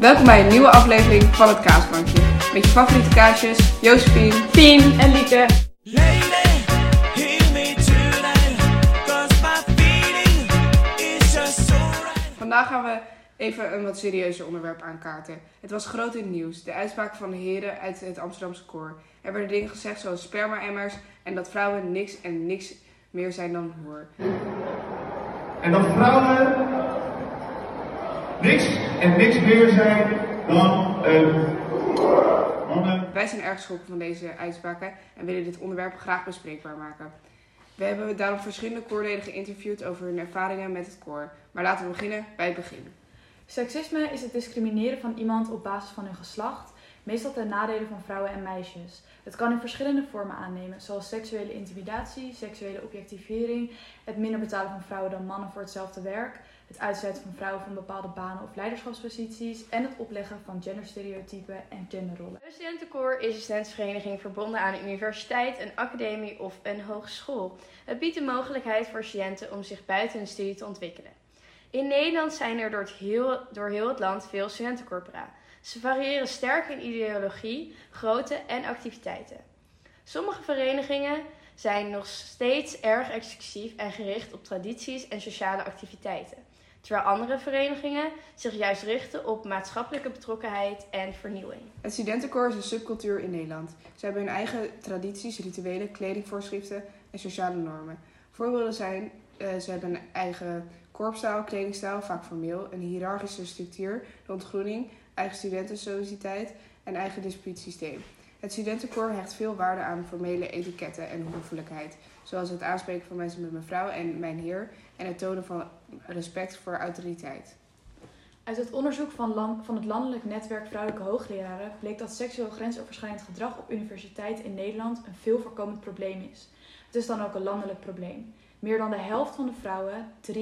Welkom bij een nieuwe aflevering van het Kaasbankje. Met je favoriete kaasjes, Josephine, Pien en Lieke. Lady, hear me tonight, 'cause my feeling is just so right. Vandaag gaan we even een wat serieuzer onderwerp aankaarten. Het was groot in het nieuws. De uitspraak van de heren uit het Amsterdamse koor. Er werden dingen gezegd zoals sperma-emmers en dat vrouwen niks en niks meer zijn dan hoer. En dat vrouwen niks en niks meer zijn dan een mannen. Wij zijn erg geschrokken van deze uitspraken en willen dit onderwerp graag bespreekbaar maken. We hebben daarom verschillende koorleden geïnterviewd over hun ervaringen met het koor. Maar laten we beginnen bij het begin. Seksisme is het discrimineren van iemand op basis van hun geslacht, meestal ten nadele van vrouwen en meisjes. Het kan in verschillende vormen aannemen, zoals seksuele intimidatie, seksuele objectivering, het minder betalen van vrouwen dan mannen voor hetzelfde werk, het uitsluiten van vrouwen van bepaalde banen of leiderschapsposities en het opleggen van genderstereotypen en genderrollen. Een studentenkoor is een studentenvereniging verbonden aan een universiteit, een academie of een hogeschool. Het biedt de mogelijkheid voor studenten om zich buiten hun studie te ontwikkelen. In Nederland zijn er door, het heel, door heel het land veel studentencorpora. Ze variëren sterk in ideologie, grootte en activiteiten. Sommige verenigingen zijn nog steeds erg exclusief en gericht op tradities en sociale activiteiten. Terwijl andere verenigingen zich juist richten op maatschappelijke betrokkenheid en vernieuwing. Het studentenkoor is een subcultuur in Nederland. Ze hebben hun eigen tradities, rituelen, kledingvoorschriften en sociale normen. Voorbeelden zijn, eh, ze hebben een eigen korpsstijl, kledingstijl, vaak formeel, een hiërarchische structuur, de ontgroening, eigen studentensociëteit en eigen dispuutsysteem. Het studentenkoor hecht veel waarde aan formele etiketten en hoffelijkheid, zoals het aanspreken van mensen met mevrouw en mijn heer en het tonen van respect voor autoriteit. Uit het onderzoek van, van het Landelijk Netwerk Vrouwelijke Hoogleraren bleek dat seksueel grensoverschrijdend gedrag op universiteiten in Nederland een veel voorkomend probleem is. Het is dan ook een landelijk probleem. Meer dan de helft van de vrouwen, 53%,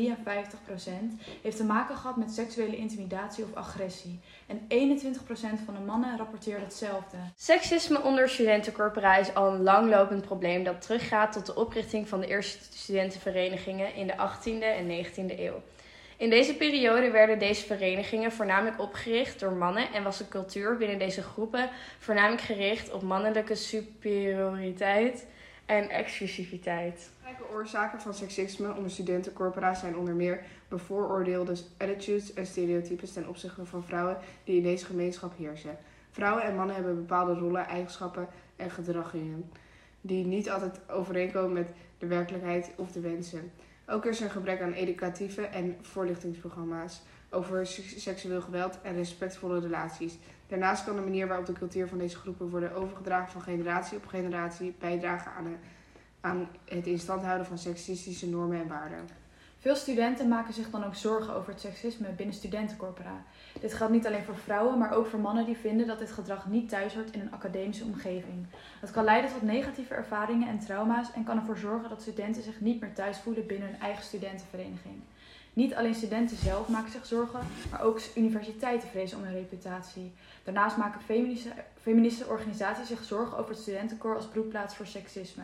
heeft te maken gehad met seksuele intimidatie of agressie. En 21% van de mannen rapporteert hetzelfde. Seksisme onder studentencorpora is al een langlopend probleem dat teruggaat tot de oprichting van de eerste studentenverenigingen in de 18e en 19e eeuw. In deze periode werden deze verenigingen voornamelijk opgericht door mannen en was de cultuur binnen deze groepen voornamelijk gericht op mannelijke superioriteit en exclusiviteit. Belangrijke oorzaken van seksisme onder studentencorpora zijn onder meer bevooroordeelde attitudes en stereotypes ten opzichte van vrouwen die in deze gemeenschap heersen. Vrouwen en mannen hebben bepaalde rollen, eigenschappen en gedragingen die niet altijd overeenkomen met de werkelijkheid of de wensen. Ook is er een gebrek aan educatieve en voorlichtingsprogramma's over se- seksueel geweld en respectvolle relaties. Daarnaast kan de manier waarop de cultuur van deze groepen worden overgedragen van generatie op generatie bijdragen aan, een- aan het in stand houden van seksistische normen en waarden. Veel studenten maken zich dan ook zorgen over het seksisme binnen studentencorpora. Dit geldt niet alleen voor vrouwen, maar ook voor mannen die vinden dat dit gedrag niet thuis hoort in een academische omgeving. Het kan leiden tot negatieve ervaringen en trauma's en kan ervoor zorgen dat studenten zich niet meer thuis voelen binnen hun eigen studentenvereniging. Niet alleen studenten zelf maken zich zorgen, maar ook universiteiten vrezen om hun reputatie. Daarnaast maken feministische, organisaties zich zorgen over het studentenkoor als broedplaats voor seksisme.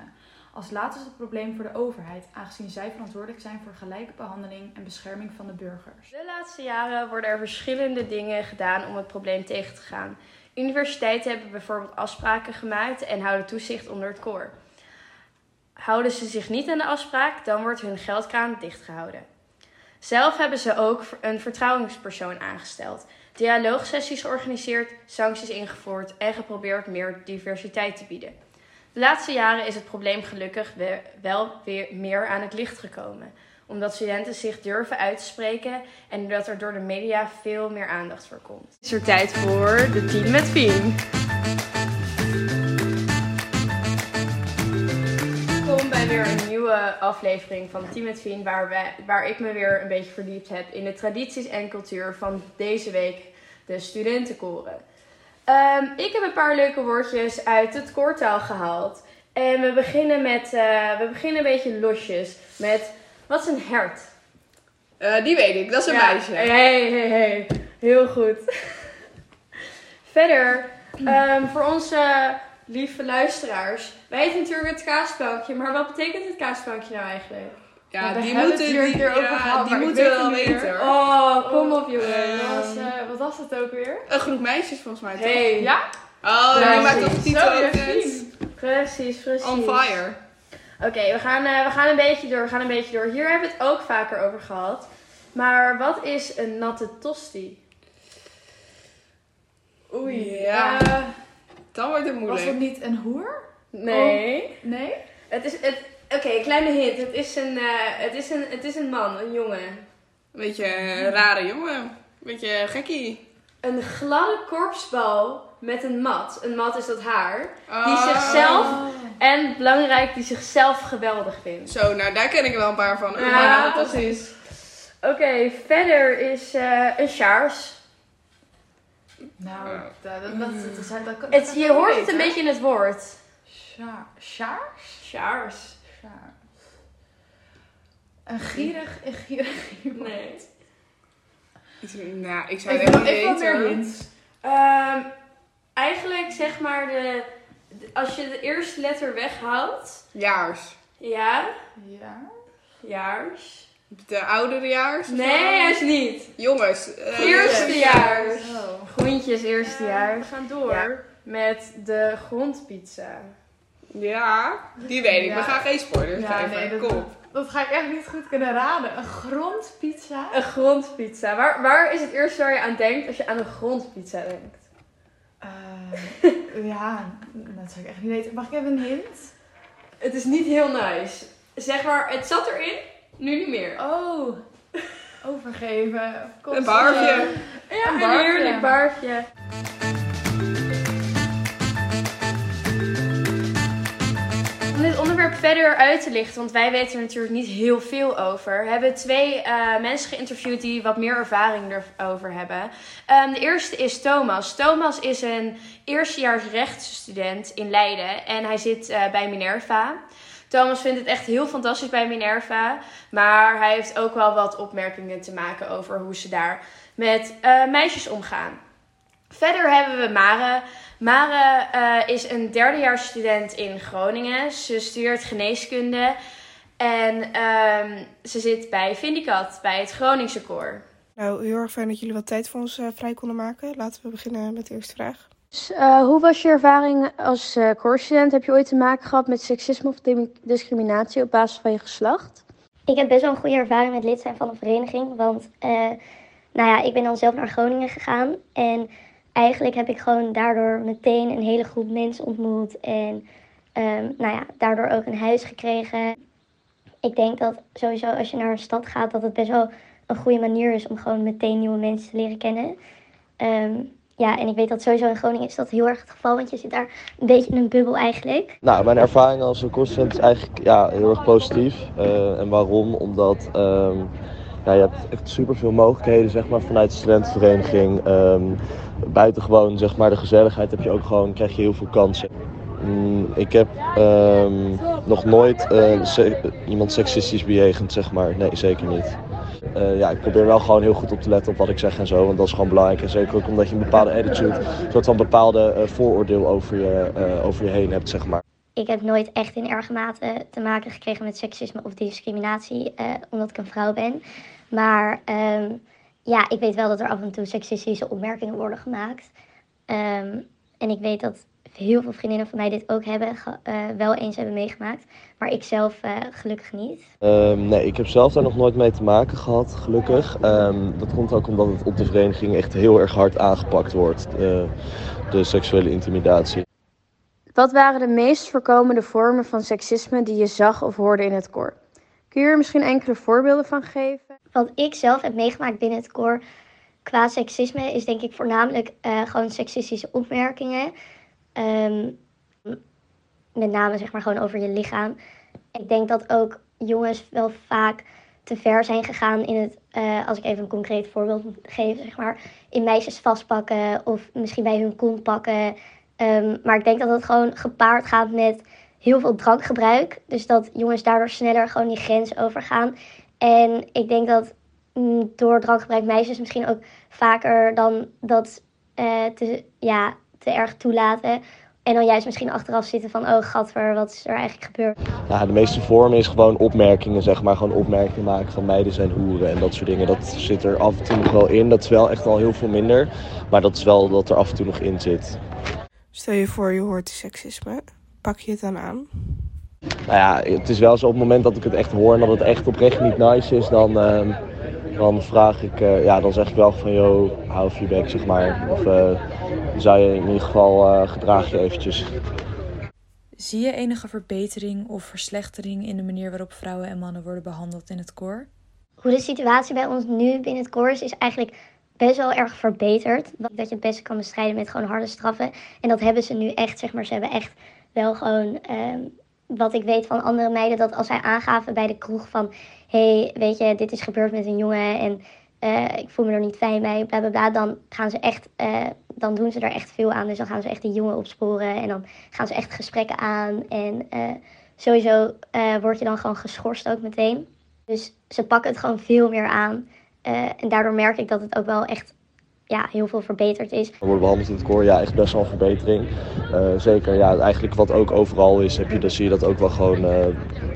Als laatste is het probleem voor de overheid, aangezien zij verantwoordelijk zijn voor gelijke behandeling en bescherming van de burgers. De laatste jaren worden er verschillende dingen gedaan om het probleem tegen te gaan. Universiteiten hebben bijvoorbeeld afspraken gemaakt en houden toezicht onder het koor. Houden ze zich niet aan de afspraak, dan wordt hun geldkraan dichtgehouden. Zelf hebben ze ook een vertrouwenspersoon aangesteld, dialoogsessies georganiseerd, sancties ingevoerd en geprobeerd meer diversiteit te bieden. De laatste jaren is het probleem gelukkig we- wel weer meer aan het licht gekomen, omdat studenten zich durven uit te spreken en doordat er door de media veel meer aandacht voor komt. Het is er tijd voor de team met Fien. Welkom bij weer een nieuwe aflevering van Team met waar, wij, waar ik me weer een beetje verdiept heb in de tradities en cultuur van deze week, de studentenkoren. Ehm, ik heb een paar leuke woordjes uit het koortaal gehaald. En we beginnen met, eh, we beginnen een beetje losjes met, wat is een hert? Eh, die weet ik, dat is een Ja, meisje. Hey, hey, hey. Heel goed. Verder, ehm, voor onze lieve luisteraars. Wij eten natuurlijk het kaasplankje, maar wat betekent het kaasplankje nou eigenlijk? Ja, Ja, we die moeten, die, keer over ja, gehad, die moeten weet wel weten. Oh, kom op jongen. Eh, was, eh, wat was het ook weer? Een groep meisjes volgens mij, toch? Hey. Ja? Oh, Ja, maar precies. toch die Jasmin. Precies, precies. On fire. Oké, we, gaan, eh, we gaan een beetje door. We gaan een beetje door. Hier hebben we het ook vaker over gehad. Maar wat is een natte tosti? Oei, ja. Eh, Dan wordt het was moeilijk. het niet een hoer? Nee. Nee? Het is het. Oké, een kleine hint. Het is een, eh, het, is een, het is een man, een jongen. Een beetje een rare jongen. Een beetje gekkie. Een gladde korpsbal met een mat. Een mat is dat haar. Die Oh. zichzelf, en belangrijk, die zichzelf geweldig vindt. Zo, nou daar ken ik er wel een paar van. Ja, Ja, precies. Oké, verder is eh, een sjaars. Nou, dat, dat, dat, dat, dat, dat, dat Het, je hoort het een beetje in het woord. Sjaar- Sjaars? Sjaars. Een gierig, een gierig iemand. Nee. Ik- Nou, ik zou het wat niet meer hints. Ehm, eigenlijk zeg maar de, de- als je de eerste letter weghaalt. Jaars. Ja, Ja. jaars. De ouderejaars? Nee, juist niet. Jongens. eh, Eerstejaars. Zo. Groentjes eerstejaars. We gaan door. Ja. Met de grondpizza. Ja, die weet ik. Ja. We gaan geen spoilers Ja, geven. nee, dat, Kom dat ga ik echt niet goed kunnen raden. Een grondpizza? Een grondpizza. Waar, waar is het eerste waar je aan denkt als je aan een grondpizza denkt? Eh, ja, dat zou ik echt niet weten. Mag ik even een hint? Het is niet heel nice. Zeg maar, het zat erin, nu niet meer. Oh, overgeven. Een barfje. Ja, Een heerlijk barfje. Om dit onderwerp verder uit te lichten, want wij weten er natuurlijk niet heel veel over, hebben we twee eh, mensen geïnterviewd die wat meer ervaring erover hebben. Ehm, de eerste is Thomas. Thomas is een eerstejaars rechtsstudent in Leiden en hij zit eh, bij Minerva. Thomas vindt het echt heel fantastisch bij Minerva, maar hij heeft ook wel wat opmerkingen te maken over hoe ze daar met eh, meisjes omgaan. Verder hebben we Mare. Mare eh, is een derdejaars student in Groningen. Ze studeert geneeskunde en ehm, ze zit bij Vindicat, bij het Groningse koor. Nou, heel erg fijn dat jullie wat tijd voor ons eh, vrij konden maken. Laten we beginnen met de eerste vraag. Eh, hoe was je ervaring als uh, koorstudent? Heb je ooit te maken gehad met seksisme of discriminatie op basis van je geslacht? Ik heb best wel een goede ervaring met lid zijn van een vereniging. Want eh, nou ja, ik ben dan zelf naar Groningen gegaan. En eigenlijk heb ik gewoon daardoor meteen een hele groep mensen ontmoet. En ehm, nou ja, daardoor ook een huis gekregen. Ik denk dat sowieso als je naar een stad gaat, dat het best wel een goede manier is om gewoon meteen nieuwe mensen te leren kennen. Ehm, ja, en ik weet dat sowieso in Groningen is dat heel erg het geval, want je zit daar een beetje in een bubbel eigenlijk. Nou, mijn ervaring als een koststudent is eigenlijk ja, heel erg positief. Uh, en waarom? Omdat um, ja, je hebt echt superveel mogelijkheden zeg maar, vanuit de studentenvereniging. Um, buitengewoon zeg maar, de gezelligheid heb je ook gewoon, krijg je heel veel kansen. Mm, ik heb um, nog nooit se iemand seksistisch bejegend, zeg maar. Nee, zeker niet. Uh, ja, ik probeer wel gewoon heel goed op te letten op wat ik zeg en zo. Want dat is gewoon belangrijk. En zeker ook omdat je een bepaalde attitude, een soort bepaalde uh, vooroordeel over je, uh, over je heen hebt, zeg maar. Ik heb nooit echt in erge mate te maken gekregen met seksisme of discriminatie, omdat ik een vrouw ben. Maar um, ja, ik weet wel dat er af en toe seksistische opmerkingen worden gemaakt. Um, en ik weet dat heel veel vriendinnen van mij dit ook hebben, uh, wel eens hebben meegemaakt. Maar ik zelf uh, gelukkig niet. Um, nee, ik heb zelf daar nog nooit mee te maken gehad, gelukkig. Um, dat komt ook omdat het op de vereniging echt heel erg hard aangepakt wordt, de, de seksuele intimidatie. Wat waren de meest voorkomende vormen van seksisme die je zag of hoorde in het koor? Kun je er misschien enkele voorbeelden van geven? Wat ik zelf heb meegemaakt binnen het koor qua seksisme is denk ik voornamelijk uh, gewoon seksistische opmerkingen. Um, met name zeg maar gewoon over je lichaam. Ik denk dat ook jongens wel vaak te ver zijn gegaan in het, uh, als ik even een concreet voorbeeld geven, zeg maar, in meisjes vastpakken of misschien bij hun kont pakken. Um, maar ik denk dat het gewoon gepaard gaat met heel veel drankgebruik. Dus dat jongens daardoor sneller gewoon die grens overgaan. En ik denk dat mm, door drankgebruik meisjes misschien ook vaker dan dat uh, te, ja, te erg toelaten. En dan juist misschien achteraf zitten van, oh gadver, wat is er eigenlijk gebeurd? Ja, de meeste vormen is gewoon opmerkingen, zeg maar. Gewoon opmerkingen maken van meiden zijn hoeren en dat soort dingen. Dat zit er af en toe nog wel in. Dat is wel echt al heel veel minder. Maar dat is wel dat er af en toe nog in zit. Stel je voor je hoort seksisme. Pak je het dan aan? Nou ja, het is wel zo op het moment dat ik het echt hoor en dat het echt oprecht niet nice is, dan, ehm, dan vraag ik, eh, ja, dan zeg ik wel van, yo, hou bek, zeg maar. Of eh, zou je in ieder geval eh, gedraag je eventjes. Zie je enige verbetering of verslechtering in de manier waarop vrouwen en mannen worden behandeld in het koor? Hoe de situatie bij ons nu binnen het koor is, is eigenlijk best wel erg verbeterd. Dat je het beste kan bestrijden met gewoon harde straffen. En dat hebben ze nu echt, zeg maar, ze hebben echt wel gewoon... ehm, wat ik weet van andere meiden, dat als zij aangaven bij de kroeg van... hey, weet je, dit is gebeurd met een jongen en eh, ik voel me er niet fijn bij, bla bla bla. Dan gaan ze echt, eh, dan doen ze er echt veel aan. Dus dan gaan ze echt die jongen opsporen en dan gaan ze echt gesprekken aan. En eh, sowieso word je dan gewoon geschorst ook meteen. Dus ze pakken het gewoon veel meer aan. En daardoor merk ik dat het ook wel echt ja, heel veel verbeterd is. worden behandeld in het koor, ja, echt best wel een verbetering. Eh, zeker, ja, eigenlijk wat ook overal is, heb je, dan zie je dat ook wel gewoon eh,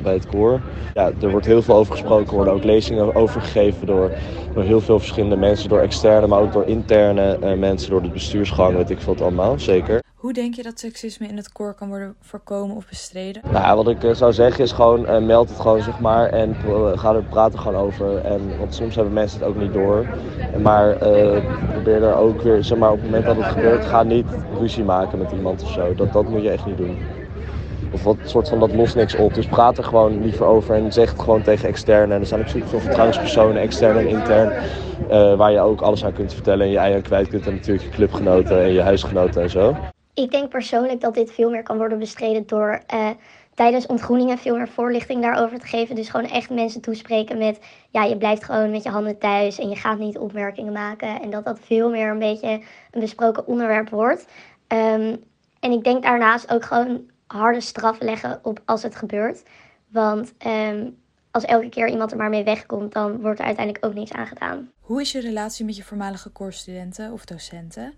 bij het koor. Ja, er wordt heel veel over gesproken, er worden ook lezingen over gegeven door, door heel veel verschillende mensen, door externe, maar ook door interne eh, mensen, door de bestuursgang, weet ik veel allemaal, zeker. Hoe denk je dat seksisme in het koor kan worden voorkomen of bestreden? Nou, wat ik eh, zou zeggen is gewoon, eh, meld het gewoon, zeg maar, en pro- ga er praten gewoon over. En, want soms hebben mensen het ook niet door. Maar eh, probeer er ook weer, zeg maar, op het moment dat het gebeurt, ga niet ruzie maken met iemand of zo. Dat, dat moet je echt niet doen. Of wat soort van, dat lost niks op. Dus praat er gewoon liever over en zeg het gewoon tegen externe. En er zijn ook superveel vertrouwenspersonen, extern en intern, eh, waar je ook alles aan kunt vertellen en je ei aan kwijt kunt. En natuurlijk je clubgenoten en je huisgenoten en zo. Ik denk persoonlijk dat dit veel meer kan worden bestreden door eh, tijdens ontgroeningen veel meer voorlichting daarover te geven. Dus gewoon echt mensen toespreken met, ja, je blijft gewoon met je handen thuis en je gaat niet opmerkingen maken. En dat dat veel meer een beetje een besproken onderwerp wordt. Ehm, en ik denk daarnaast ook gewoon harde straffen leggen op als het gebeurt. Want ehm, als elke keer iemand er maar mee wegkomt, dan wordt er uiteindelijk ook niks aan gedaan. Hoe is je relatie met je voormalige koorstudenten of docenten?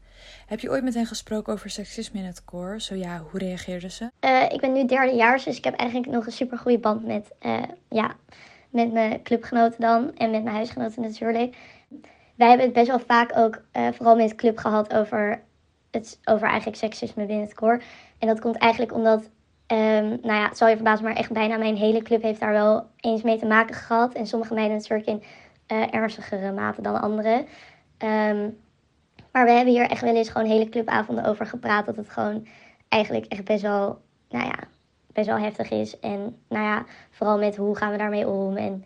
Heb je ooit met hen gesproken over seksisme in het koor? Zo ja, hoe reageerden ze? Eh, ik ben nu derdejaars, dus ik heb eigenlijk nog een super goede band met, eh, ja, met mijn clubgenoten dan en met mijn huisgenoten natuurlijk. Wij hebben het best wel vaak ook, eh, vooral met club gehad, over, het, over eigenlijk seksisme binnen het koor. En dat komt eigenlijk omdat, ehm, nou ja, het zal je verbazen, maar echt bijna mijn hele club heeft daar wel eens mee te maken gehad. En sommige meiden natuurlijk in eh, ernstigere mate dan anderen. Ehm, maar we hebben hier echt wel eens gewoon hele clubavonden over gepraat. Dat het gewoon eigenlijk echt best wel, nou ja, best wel heftig is. En nou ja, vooral met hoe gaan we daarmee om. En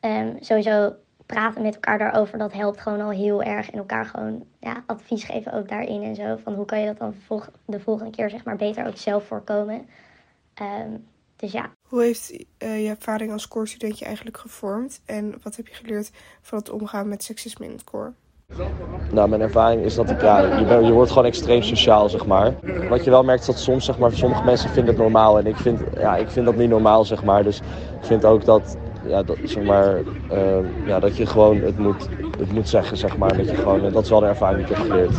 ehm, sowieso praten met elkaar daarover, dat helpt gewoon al heel erg. En elkaar gewoon ja, advies geven ook daarin en zo. Van hoe kan je dat dan de volgende keer zeg maar beter ook zelf voorkomen. Ehm, dus ja, Hoe heeft eh, je ervaring als koorstudent je eigenlijk gevormd? En wat heb je geleerd van het omgaan met seksisme in het koor? Nou, mijn ervaring is dat ik, ja, je, je wordt gewoon extreem sociaal, zeg maar. Wat je wel merkt is dat soms, zeg maar, sommige mensen vinden het normaal. En ik vind, ja, ik vind dat niet normaal, zeg maar. Dus ik vind ook dat, ja, dat, zeg maar, eh, ja, dat je gewoon het moet, het moet zeggen, zeg maar. Dat, je gewoon, dat is wel de ervaring die ik heb geleerd.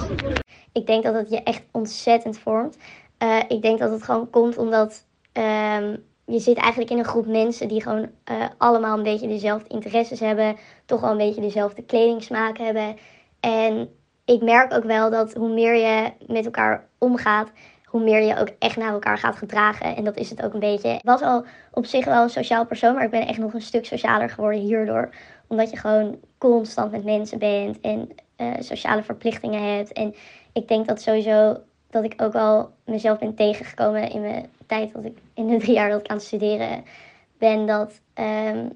ik denk dat het je echt ontzettend vormt. Eh, ik denk dat het gewoon komt omdat ehm, je zit eigenlijk in een groep mensen die gewoon eh, allemaal een beetje dezelfde interesses hebben. Toch wel een beetje dezelfde kledingsmaak hebben. En ik merk ook wel dat hoe meer je met elkaar omgaat, hoe meer je ook echt naar elkaar gaat gedragen. En dat is het ook een beetje. Ik was al op zich wel een sociaal persoon, maar ik ben echt nog een stuk socialer geworden hierdoor. Omdat je gewoon constant met mensen bent en eh, sociale verplichtingen hebt. En ik denk dat sowieso dat ik ook wel mezelf ben tegengekomen in mijn tijd dat ik in de drie jaar dat ik aan het studeren ben. Dat ehm,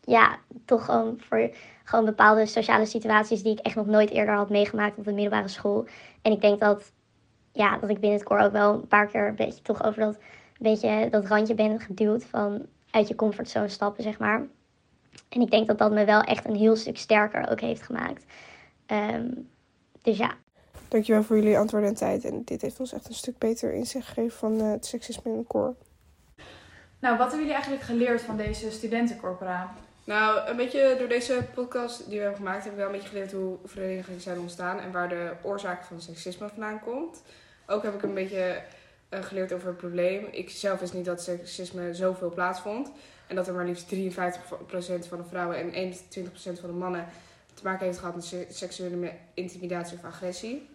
ja, toch gewoon voor gewoon bepaalde sociale situaties die ik echt nog nooit eerder had meegemaakt op de middelbare school. En ik denk dat, ja, dat ik binnen het koor ook wel een paar keer een beetje toch over dat, beetje dat randje ben geduwd van uit je comfortzone stappen, zeg maar. En ik denk dat dat me wel echt een heel stuk sterker ook heeft gemaakt. Ehm, dus ja, Dankjewel voor jullie antwoorden en tijd. En dit heeft ons echt een stuk beter inzicht gegeven van eh, het seksisme in het koor. Nou, wat hebben jullie eigenlijk geleerd van deze studentencorpora? Nou, een beetje door deze podcast die we hebben gemaakt, heb ik wel een beetje geleerd hoe verenigingen zijn ontstaan en waar de oorzaak van seksisme vandaan komt. Ook heb ik een beetje eh, geleerd over het probleem. Ik zelf wist niet dat seksisme zoveel plaatsvond. En dat er maar liefst 53% van de vrouwen en 21% van de mannen te maken heeft gehad met se- seksuele intimidatie of agressie.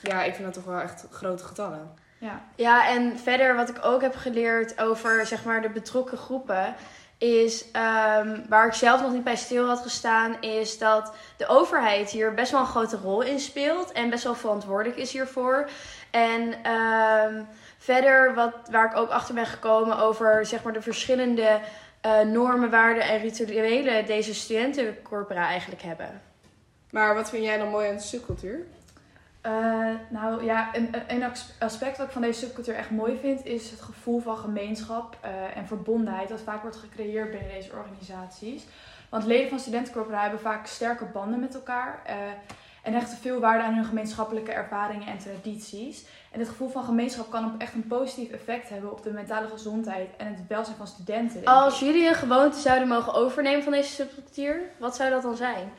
Ja, ik vind dat toch wel echt grote getallen. Ja. Ja, en verder wat ik ook heb geleerd over zeg maar, de betrokken groepen, is ehm, waar ik zelf nog niet bij stil had gestaan, is dat de overheid hier best wel een grote rol in speelt en best wel verantwoordelijk is hiervoor. En ehm, verder wat, waar ik ook achter ben gekomen over zeg maar, de verschillende eh, normen, waarden en rituelen deze studentencorpora eigenlijk hebben. Maar wat vind jij dan mooi aan de subcultuur? Eh, nou ja, een, een- een as- aspect wat ik van deze subcultuur echt mooi vind, is het gevoel van gemeenschap eh, en verbondenheid dat vaak wordt gecreëerd binnen deze organisaties. Want leden van studentencorpora hebben vaak sterke banden met elkaar eh, en hechten veel waarde aan hun gemeenschappelijke ervaringen en tradities. En het gevoel van gemeenschap kan ook echt een positief effect hebben op de mentale gezondheid en het welzijn van studenten. Als jullie een gewoonte zouden mogen overnemen van deze subcultuur, wat zou dat dan zijn?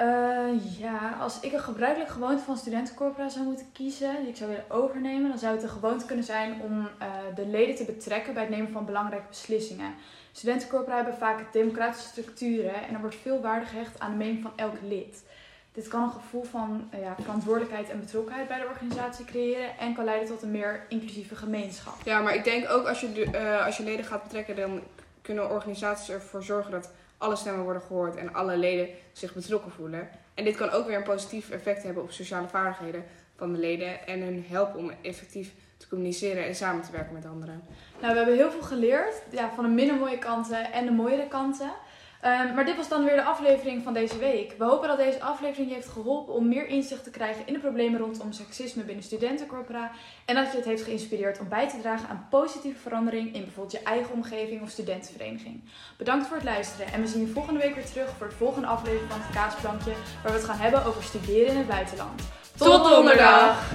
Eh, ja, als ik een gebruikelijke gewoonte van studentencorpora zou moeten kiezen, die ik zou willen overnemen, dan zou het een gewoonte kunnen zijn om eh, de leden te betrekken bij het nemen van belangrijke beslissingen. Studentencorpora hebben vaak democratische structuren en er wordt veel waarde gehecht aan de mening van elk lid. Dit kan een gevoel van eh, ja, verantwoordelijkheid en betrokkenheid bij de organisatie creëren en kan leiden tot een meer inclusieve gemeenschap. Ja, maar ik denk ook als je, als je leden gaat betrekken, dan kunnen organisaties ervoor zorgen dat alle stemmen worden gehoord en alle leden zich betrokken voelen. En dit kan ook weer een positief effect hebben op sociale vaardigheden van de leden en hun helpen om effectief te communiceren en samen te werken met anderen. Nou, we hebben heel veel geleerd ja, van de minder mooie kanten en de mooiere kanten. Ehm, maar dit was dan weer de aflevering van deze week. We hopen dat deze aflevering je heeft geholpen om meer inzicht te krijgen in de problemen rondom seksisme binnen studentencorpora. En dat je het heeft geïnspireerd om bij te dragen aan positieve verandering in bijvoorbeeld je eigen omgeving of studentenvereniging. Bedankt voor het luisteren en we zien je volgende week weer terug voor de volgende aflevering van het Kaasplankje, waar we het gaan hebben over studeren in het buitenland. Tot donderdag!